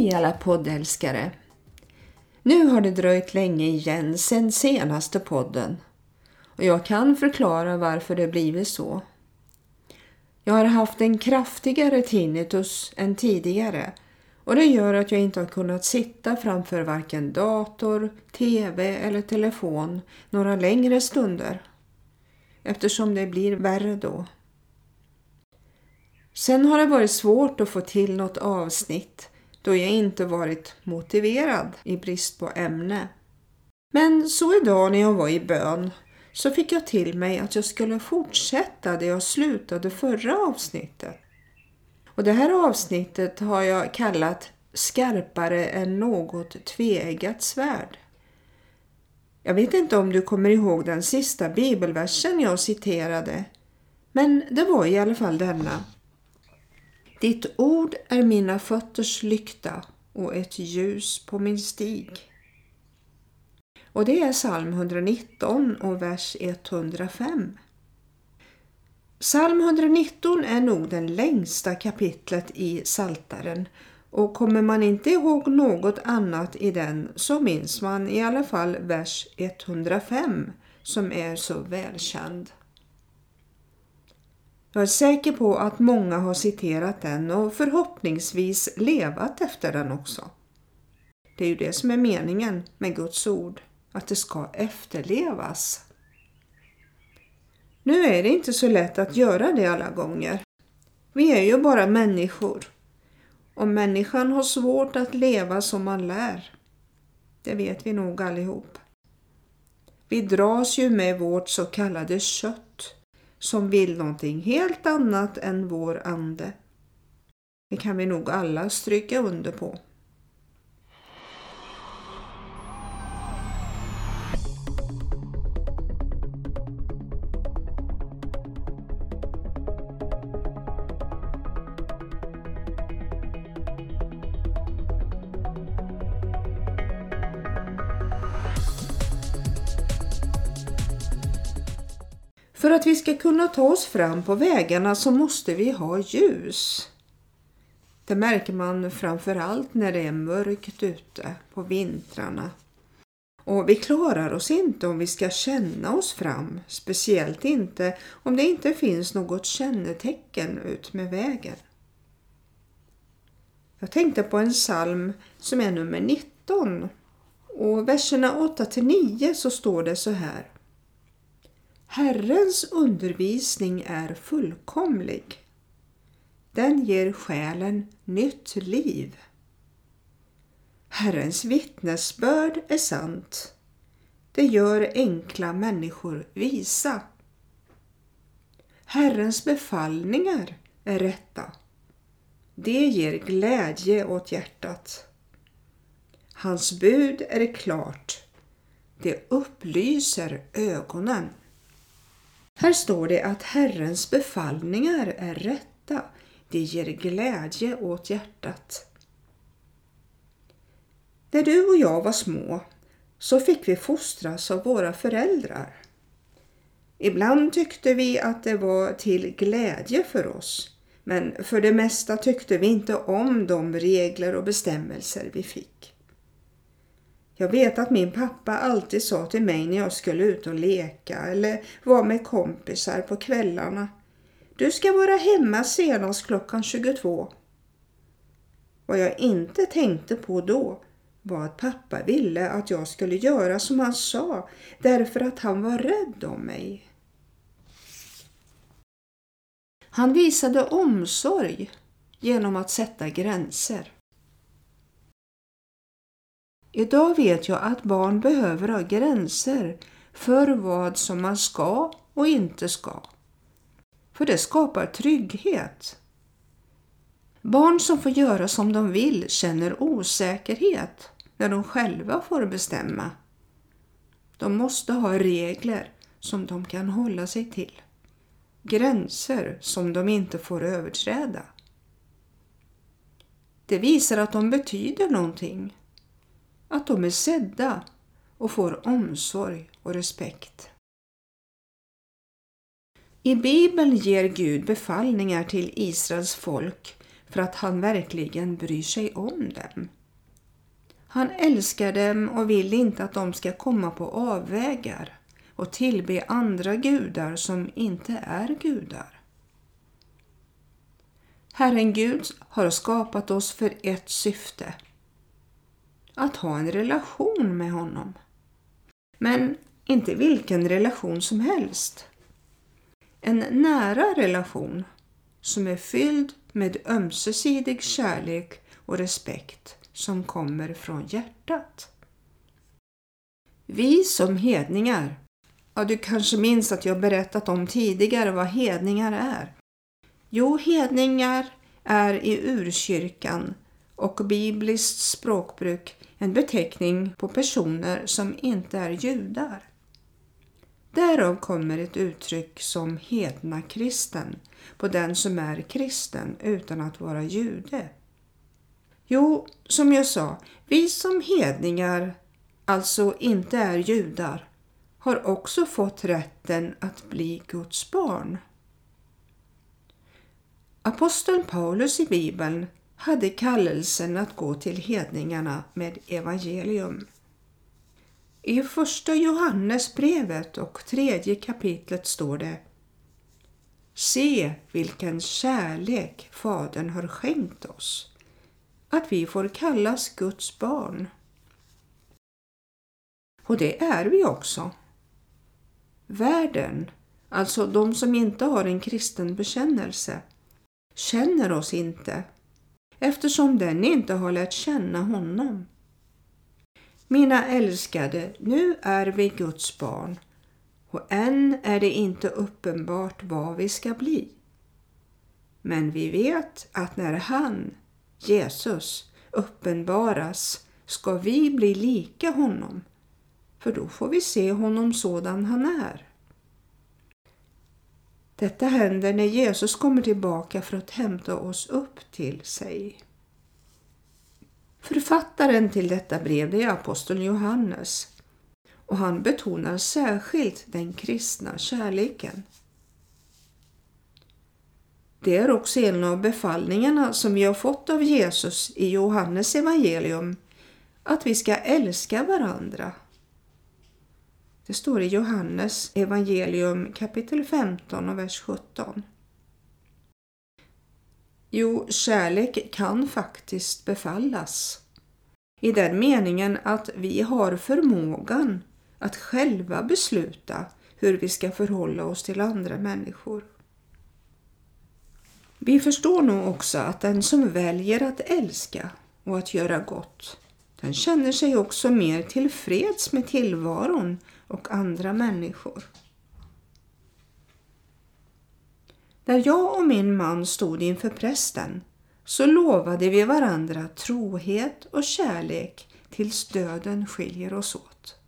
Hej alla poddälskare! Nu har det dröjt länge igen sen senaste podden och jag kan förklara varför det blivit så. Jag har haft en kraftigare tinnitus än tidigare och det gör att jag inte har kunnat sitta framför varken dator, tv eller telefon några längre stunder eftersom det blir värre då. Sen har det varit svårt att få till något avsnitt då jag inte varit motiverad i brist på ämne. Men så idag när jag var i bön så fick jag till mig att jag skulle fortsätta där jag slutade förra avsnittet. Och det här avsnittet har jag kallat Skarpare än något tveeggat svärd. Jag vet inte om du kommer ihåg den sista bibelversen jag citerade, men det var i alla fall denna. Ditt ord är mina fötters lykta och ett ljus på min stig. Och det är psalm 119 och vers 105. Psalm 119 är nog den längsta kapitlet i Saltaren och kommer man inte ihåg något annat i den så minns man i alla fall vers 105 som är så välkänd. Jag är säker på att många har citerat den och förhoppningsvis levat efter den också. Det är ju det som är meningen med Guds ord, att det ska efterlevas. Nu är det inte så lätt att göra det alla gånger. Vi är ju bara människor och människan har svårt att leva som man lär. Det vet vi nog allihop. Vi dras ju med vårt så kallade kött som vill någonting helt annat än vår ande. Det kan vi nog alla stryka under på. Att vi ska kunna ta oss fram på vägarna så måste vi ha ljus. Det märker man framförallt när det är mörkt ute på vintrarna. Och vi klarar oss inte om vi ska känna oss fram, speciellt inte om det inte finns något kännetecken ut med vägen. Jag tänkte på en psalm som är nummer 19 och verserna 8 till 9 så står det så här. Herrens undervisning är fullkomlig. Den ger själen nytt liv. Herrens vittnesbörd är sant. Det gör enkla människor visa. Herrens befallningar är rätta. Det ger glädje åt hjärtat. Hans bud är klart. Det upplyser ögonen. Här står det att Herrens befallningar är rätta. Det ger glädje åt hjärtat. När du och jag var små så fick vi fostras av våra föräldrar. Ibland tyckte vi att det var till glädje för oss, men för det mesta tyckte vi inte om de regler och bestämmelser vi fick. Jag vet att min pappa alltid sa till mig när jag skulle ut och leka eller vara med kompisar på kvällarna. Du ska vara hemma senast klockan 22. Vad jag inte tänkte på då var att pappa ville att jag skulle göra som han sa därför att han var rädd om mig. Han visade omsorg genom att sätta gränser. Idag vet jag att barn behöver ha gränser för vad som man ska och inte ska. För det skapar trygghet. Barn som får göra som de vill känner osäkerhet när de själva får bestämma. De måste ha regler som de kan hålla sig till. Gränser som de inte får överträda. Det visar att de betyder någonting att de är sedda och får omsorg och respekt. I Bibeln ger Gud befallningar till Israels folk för att han verkligen bryr sig om dem. Han älskar dem och vill inte att de ska komma på avvägar och tillbe andra gudar som inte är gudar. Herren Gud har skapat oss för ett syfte. Att ha en relation med honom. Men inte vilken relation som helst. En nära relation som är fylld med ömsesidig kärlek och respekt som kommer från hjärtat. Vi som hedningar, ja du kanske minns att jag berättat om tidigare vad hedningar är. Jo, hedningar är i urkyrkan och bibliskt språkbruk en beteckning på personer som inte är judar. Därav kommer ett uttryck som hedna kristen på den som är kristen utan att vara jude. Jo, som jag sa, vi som hedningar, alltså inte är judar, har också fått rätten att bli Guds barn. Aposteln Paulus i Bibeln hade kallelsen att gå till hedningarna med evangelium. I första Johannesbrevet och tredje kapitlet står det Se vilken kärlek Fadern har skänkt oss, att vi får kallas Guds barn. Och det är vi också. Världen, alltså de som inte har en kristen bekännelse, känner oss inte eftersom den inte har lärt känna honom. Mina älskade, nu är vi Guds barn och än är det inte uppenbart vad vi ska bli. Men vi vet att när han, Jesus, uppenbaras ska vi bli lika honom, för då får vi se honom sådan han är. Detta händer när Jesus kommer tillbaka för att hämta oss upp till sig. Författaren till detta brev är aposteln Johannes och han betonar särskilt den kristna kärleken. Det är också en av befallningarna som vi har fått av Jesus i Johannes evangelium, att vi ska älska varandra. Det står i Johannes evangelium kapitel 15 och vers 17. Jo, kärlek kan faktiskt befallas. I den meningen att vi har förmågan att själva besluta hur vi ska förhålla oss till andra människor. Vi förstår nog också att den som väljer att älska och att göra gott, den känner sig också mer tillfreds med tillvaron och andra människor. När jag och min man stod inför prästen så lovade vi varandra trohet och kärlek tills döden skiljer oss åt.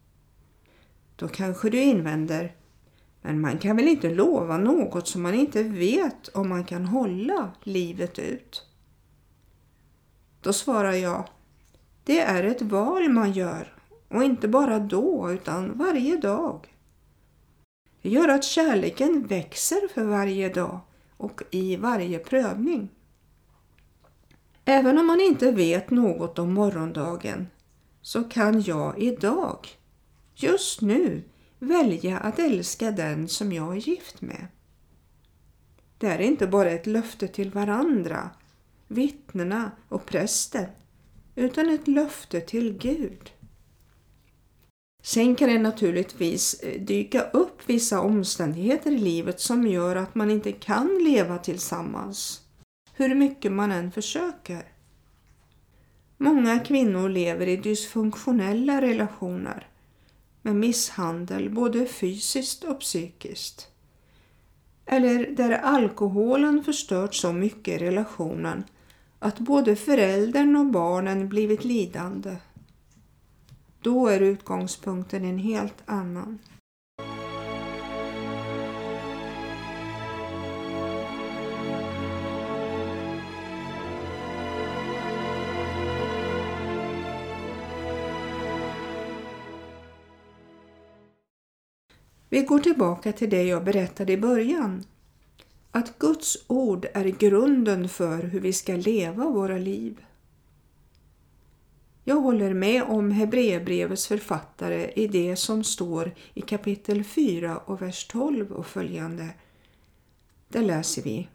Då kanske du invänder, men man kan väl inte lova något som man inte vet om man kan hålla livet ut? Då svarar jag, det är ett val man gör och inte bara då utan varje dag. Det gör att kärleken växer för varje dag och i varje prövning. Även om man inte vet något om morgondagen så kan jag idag, just nu, välja att älska den som jag är gift med. Det är inte bara ett löfte till varandra, vittnena och prästen, utan ett löfte till Gud. Sen kan det naturligtvis eh, dyka upp vissa omständigheter i livet som gör att man inte kan leva tillsammans, hur mycket man än försöker. Många kvinnor lever i dysfunktionella relationer med misshandel både fysiskt och psykiskt. Eller där alkoholen förstört så mycket i relationen att både föräldern och barnen blivit lidande. Då är utgångspunkten en helt annan. Vi går tillbaka till det jag berättade i början. att Guds ord är grunden för hur vi ska leva våra liv. Jag håller med om Hebreerbrevets författare i det som står i kapitel 4 och vers 12 och följande. Där läser vi.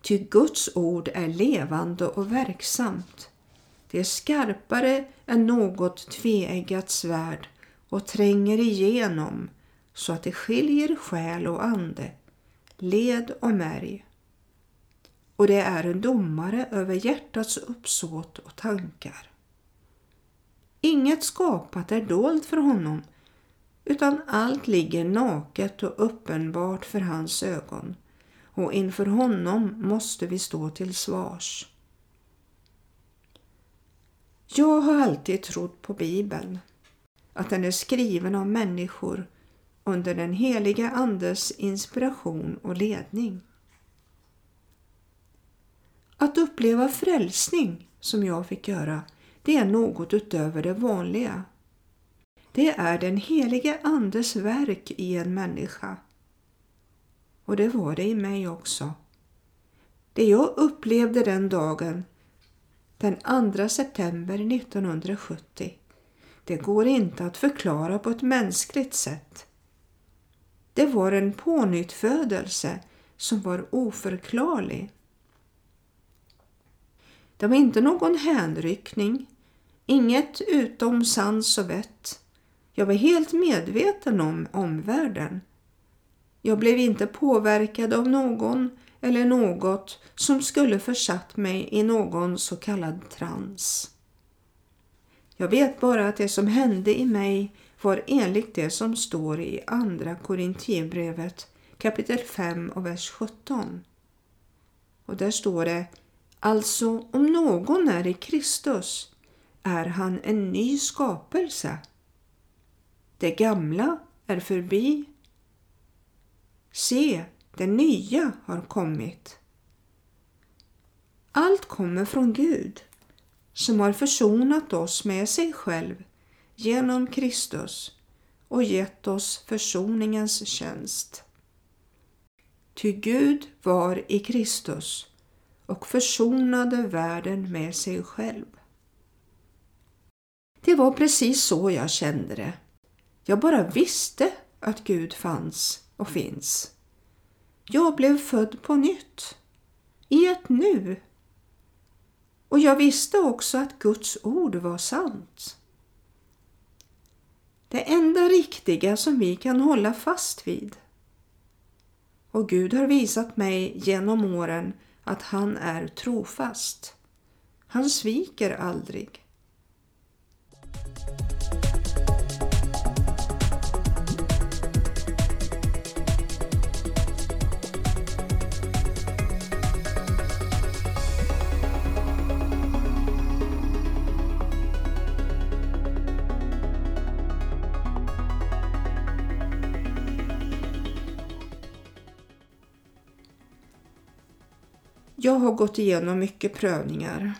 Ty Guds ord är levande och verksamt. Det är skarpare än något tveeggat svärd och tränger igenom så att det skiljer själ och ande, led och märg. Och det är en domare över hjärtats uppsåt och tankar. Inget skapat är dolt för honom, utan allt ligger naket och uppenbart för hans ögon och inför honom måste vi stå till svars. Jag har alltid trott på Bibeln, att den är skriven av människor under den heliga Andes inspiration och ledning. Att uppleva frälsning, som jag fick göra, det är något utöver det vanliga. Det är den helige Andes verk i en människa. Och det var det i mig också. Det jag upplevde den dagen, den 2 september 1970, det går inte att förklara på ett mänskligt sätt. Det var en pånyttfödelse som var oförklarlig. Det var inte någon hänryckning, inget utom sans och vett. Jag var helt medveten om omvärlden. Jag blev inte påverkad av någon eller något som skulle försatt mig i någon så kallad trans. Jag vet bara att det som hände i mig var enligt det som står i Andra Korintierbrevet kapitel 5 och vers 17. Och där står det Alltså om någon är i Kristus är han en ny skapelse. Det gamla är förbi. Se, det nya har kommit. Allt kommer från Gud som har försonat oss med sig själv genom Kristus och gett oss försoningens tjänst. Ty Gud var i Kristus och försonade världen med sig själv. Det var precis så jag kände det. Jag bara visste att Gud fanns och finns. Jag blev född på nytt, i ett nu. Och jag visste också att Guds ord var sant. Det enda riktiga som vi kan hålla fast vid. Och Gud har visat mig genom åren att han är trofast. Han sviker aldrig. Jag har gått igenom mycket prövningar.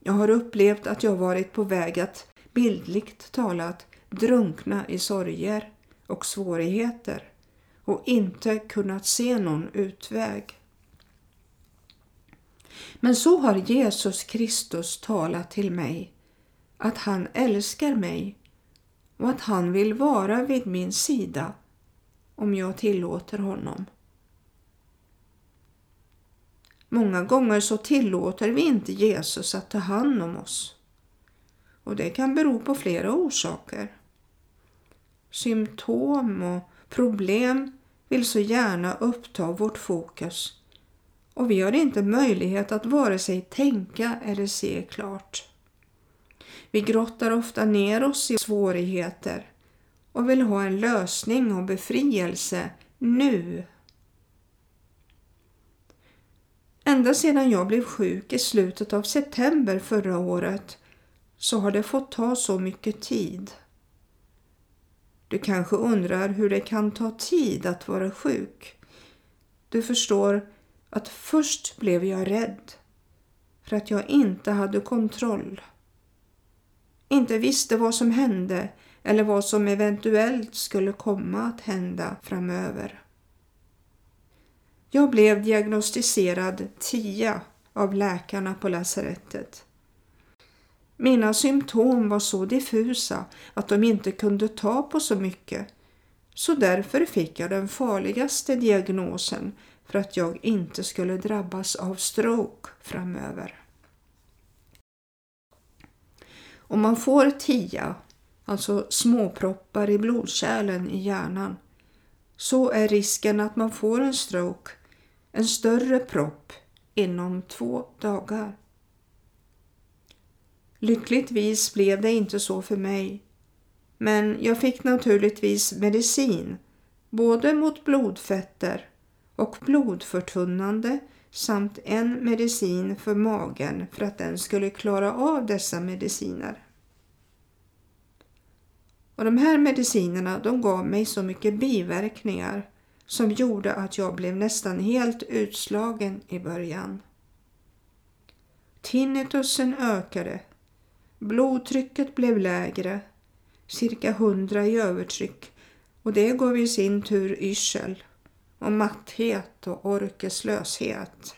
Jag har upplevt att jag varit på väg att bildligt talat drunkna i sorger och svårigheter och inte kunnat se någon utväg. Men så har Jesus Kristus talat till mig att han älskar mig och att han vill vara vid min sida om jag tillåter honom. Många gånger så tillåter vi inte Jesus att ta hand om oss. Och det kan bero på flera orsaker. Symptom och problem vill så gärna uppta vårt fokus och vi har inte möjlighet att vare sig tänka eller se klart. Vi grottar ofta ner oss i svårigheter och vill ha en lösning och befrielse nu Ända sedan jag blev sjuk i slutet av september förra året så har det fått ta så mycket tid. Du kanske undrar hur det kan ta tid att vara sjuk. Du förstår att först blev jag rädd för att jag inte hade kontroll. Inte visste vad som hände eller vad som eventuellt skulle komma att hända framöver. Jag blev diagnostiserad TIA av läkarna på lasarettet. Mina symptom var så diffusa att de inte kunde ta på så mycket. Så därför fick jag den farligaste diagnosen för att jag inte skulle drabbas av stroke framöver. Om man får TIA, alltså småproppar i blodkärlen i hjärnan, så är risken att man får en stroke en större propp inom två dagar. Lyckligtvis blev det inte så för mig. Men jag fick naturligtvis medicin, både mot blodfetter och blodförtunnande samt en medicin för magen för att den skulle klara av dessa mediciner. Och de här medicinerna de gav mig så mycket biverkningar som gjorde att jag blev nästan helt utslagen i början. Tinnitusen ökade, blodtrycket blev lägre, cirka 100 i övertryck och det gav i sin tur yrsel och matthet och orkeslöshet.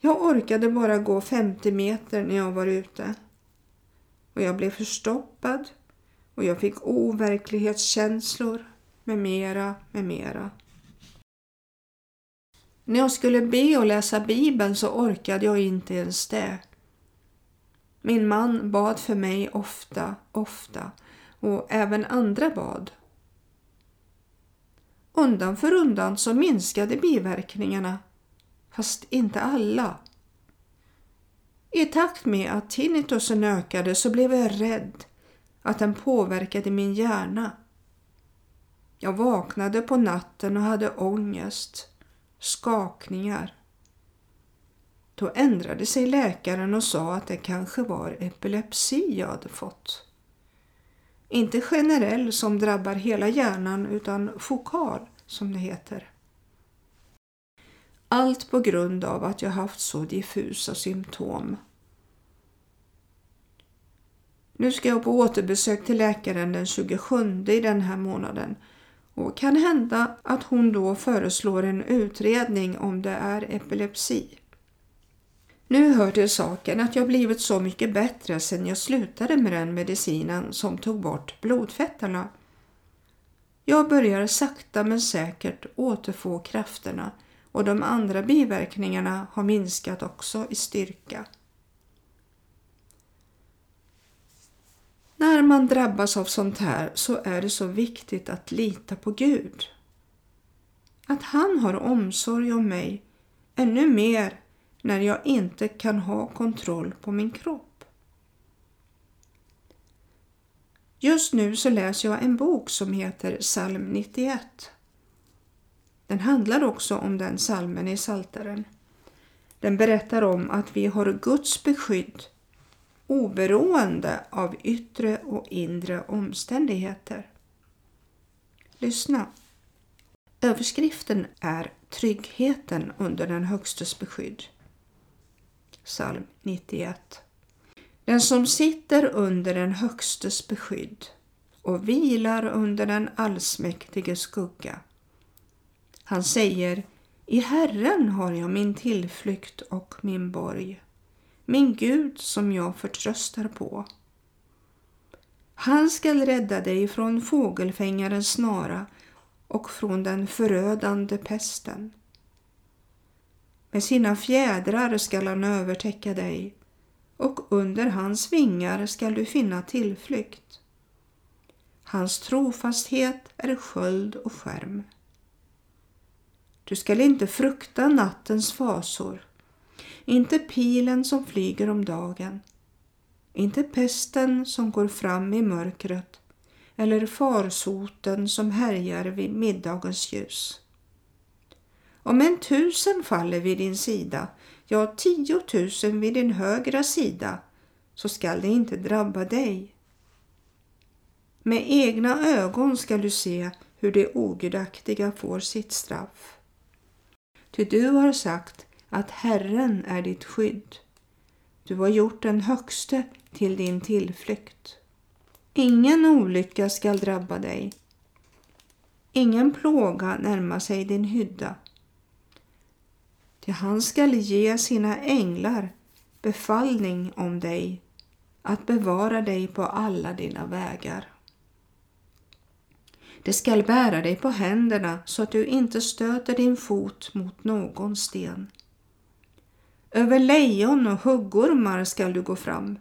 Jag orkade bara gå 50 meter när jag var ute. Och jag blev förstoppad och jag fick overklighetskänslor med mera, med mera. När jag skulle be och läsa Bibeln så orkade jag inte ens det. Min man bad för mig ofta, ofta och även andra bad. Undan för undan så minskade biverkningarna, fast inte alla. I takt med att tinnitusen ökade så blev jag rädd att den påverkade min hjärna. Jag vaknade på natten och hade ångest, skakningar. Då ändrade sig läkaren och sa att det kanske var epilepsi jag hade fått. Inte generell som drabbar hela hjärnan utan fokal som det heter. Allt på grund av att jag haft så diffusa symptom. Nu ska jag på återbesök till läkaren den 27 i den här månaden och kan hända att hon då föreslår en utredning om det är epilepsi. Nu hör till saken att jag blivit så mycket bättre sedan jag slutade med den medicinen som tog bort blodfetterna. Jag börjar sakta men säkert återfå krafterna och de andra biverkningarna har minskat också i styrka. När man drabbas av sånt här så är det så viktigt att lita på Gud. Att han har omsorg om mig ännu mer när jag inte kan ha kontroll på min kropp. Just nu så läser jag en bok som heter Psalm 91. Den handlar också om den salmen i Salteren. Den berättar om att vi har Guds beskydd oberoende av yttre och inre omständigheter. Lyssna. Överskriften är Tryggheten under den Högstes beskydd. Psalm 91. Den som sitter under den Högstes beskydd och vilar under den allsmäktiges skugga. Han säger, i Herren har jag min tillflykt och min borg min Gud som jag förtröstar på. Han skall rädda dig från fågelfängarens snara och från den förödande pesten. Med sina fjädrar skall han övertäcka dig och under hans vingar skall du finna tillflykt. Hans trofasthet är sköld och skärm. Du skall inte frukta nattens fasor inte pilen som flyger om dagen. Inte pesten som går fram i mörkret eller farsoten som härjar vid middagens ljus. Om en tusen faller vid din sida, ja tiotusen vid din högra sida, så skall det inte drabba dig. Med egna ögon skall du se hur de ogudaktiga får sitt straff. Ty du har sagt, att Herren är ditt skydd. Du har gjort den högste till din tillflykt. Ingen olycka skall drabba dig. Ingen plåga närma sig din hydda. Till han skall ge sina änglar befallning om dig att bevara dig på alla dina vägar. De skall bära dig på händerna så att du inte stöter din fot mot någon sten. Över lejon och huggormar skall du gå fram.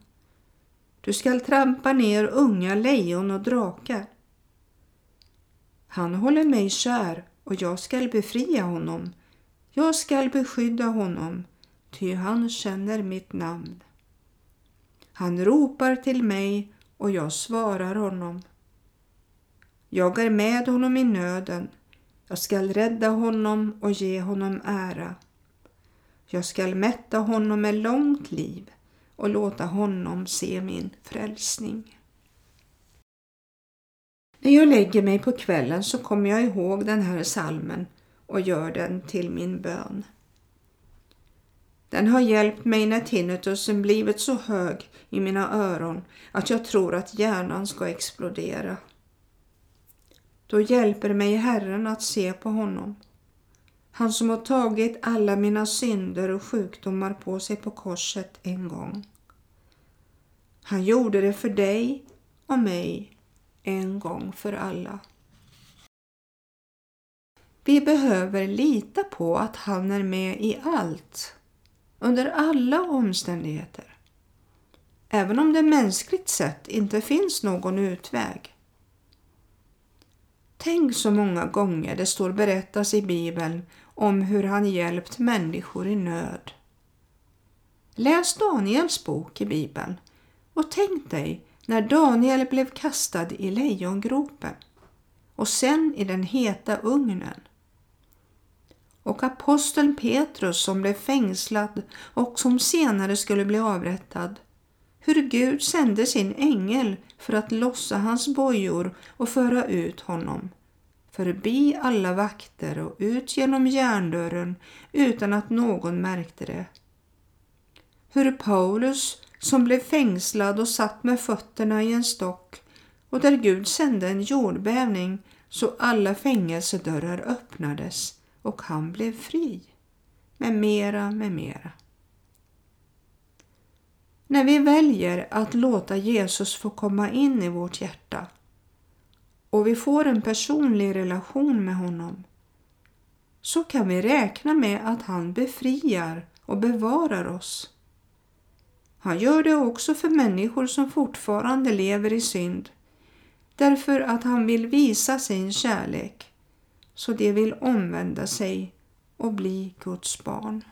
Du skall trampa ner unga lejon och drakar. Han håller mig kär och jag skall befria honom. Jag skall beskydda honom, ty han känner mitt namn. Han ropar till mig och jag svarar honom. Jag är med honom i nöden. Jag skall rädda honom och ge honom ära. Jag skall mätta honom med långt liv och låta honom se min frälsning. När jag lägger mig på kvällen så kommer jag ihåg den här salmen och gör den till min bön. Den har hjälpt mig när tinnitusen blivit så hög i mina öron att jag tror att hjärnan ska explodera. Då hjälper mig Herren att se på honom. Han som har tagit alla mina synder och sjukdomar på sig på korset en gång. Han gjorde det för dig och mig en gång för alla. Vi behöver lita på att han är med i allt, under alla omständigheter. Även om det mänskligt sett inte finns någon utväg. Tänk så många gånger det står berättas i Bibeln om hur han hjälpt människor i nöd. Läs Daniels bok i Bibeln och tänk dig när Daniel blev kastad i lejongropen och sen i den heta ugnen. Och aposteln Petrus som blev fängslad och som senare skulle bli avrättad. Hur Gud sände sin ängel för att lossa hans bojor och föra ut honom förbi alla vakter och ut genom järndörren utan att någon märkte det. Hur Paulus, som blev fängslad och satt med fötterna i en stock och där Gud sände en jordbävning så alla fängelsedörrar öppnades och han blev fri. Med mera, med mera. När vi väljer att låta Jesus få komma in i vårt hjärta och vi får en personlig relation med honom så kan vi räkna med att han befriar och bevarar oss. Han gör det också för människor som fortfarande lever i synd därför att han vill visa sin kärlek så de vill omvända sig och bli Guds barn.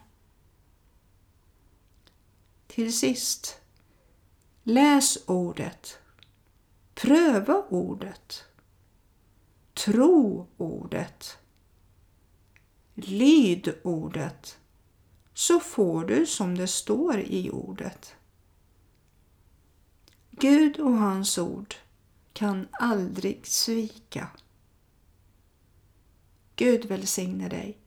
Till sist, läs ordet. Pröva ordet. Tro ordet. Lyd ordet så får du som det står i ordet. Gud och hans ord kan aldrig svika. Gud välsigne dig.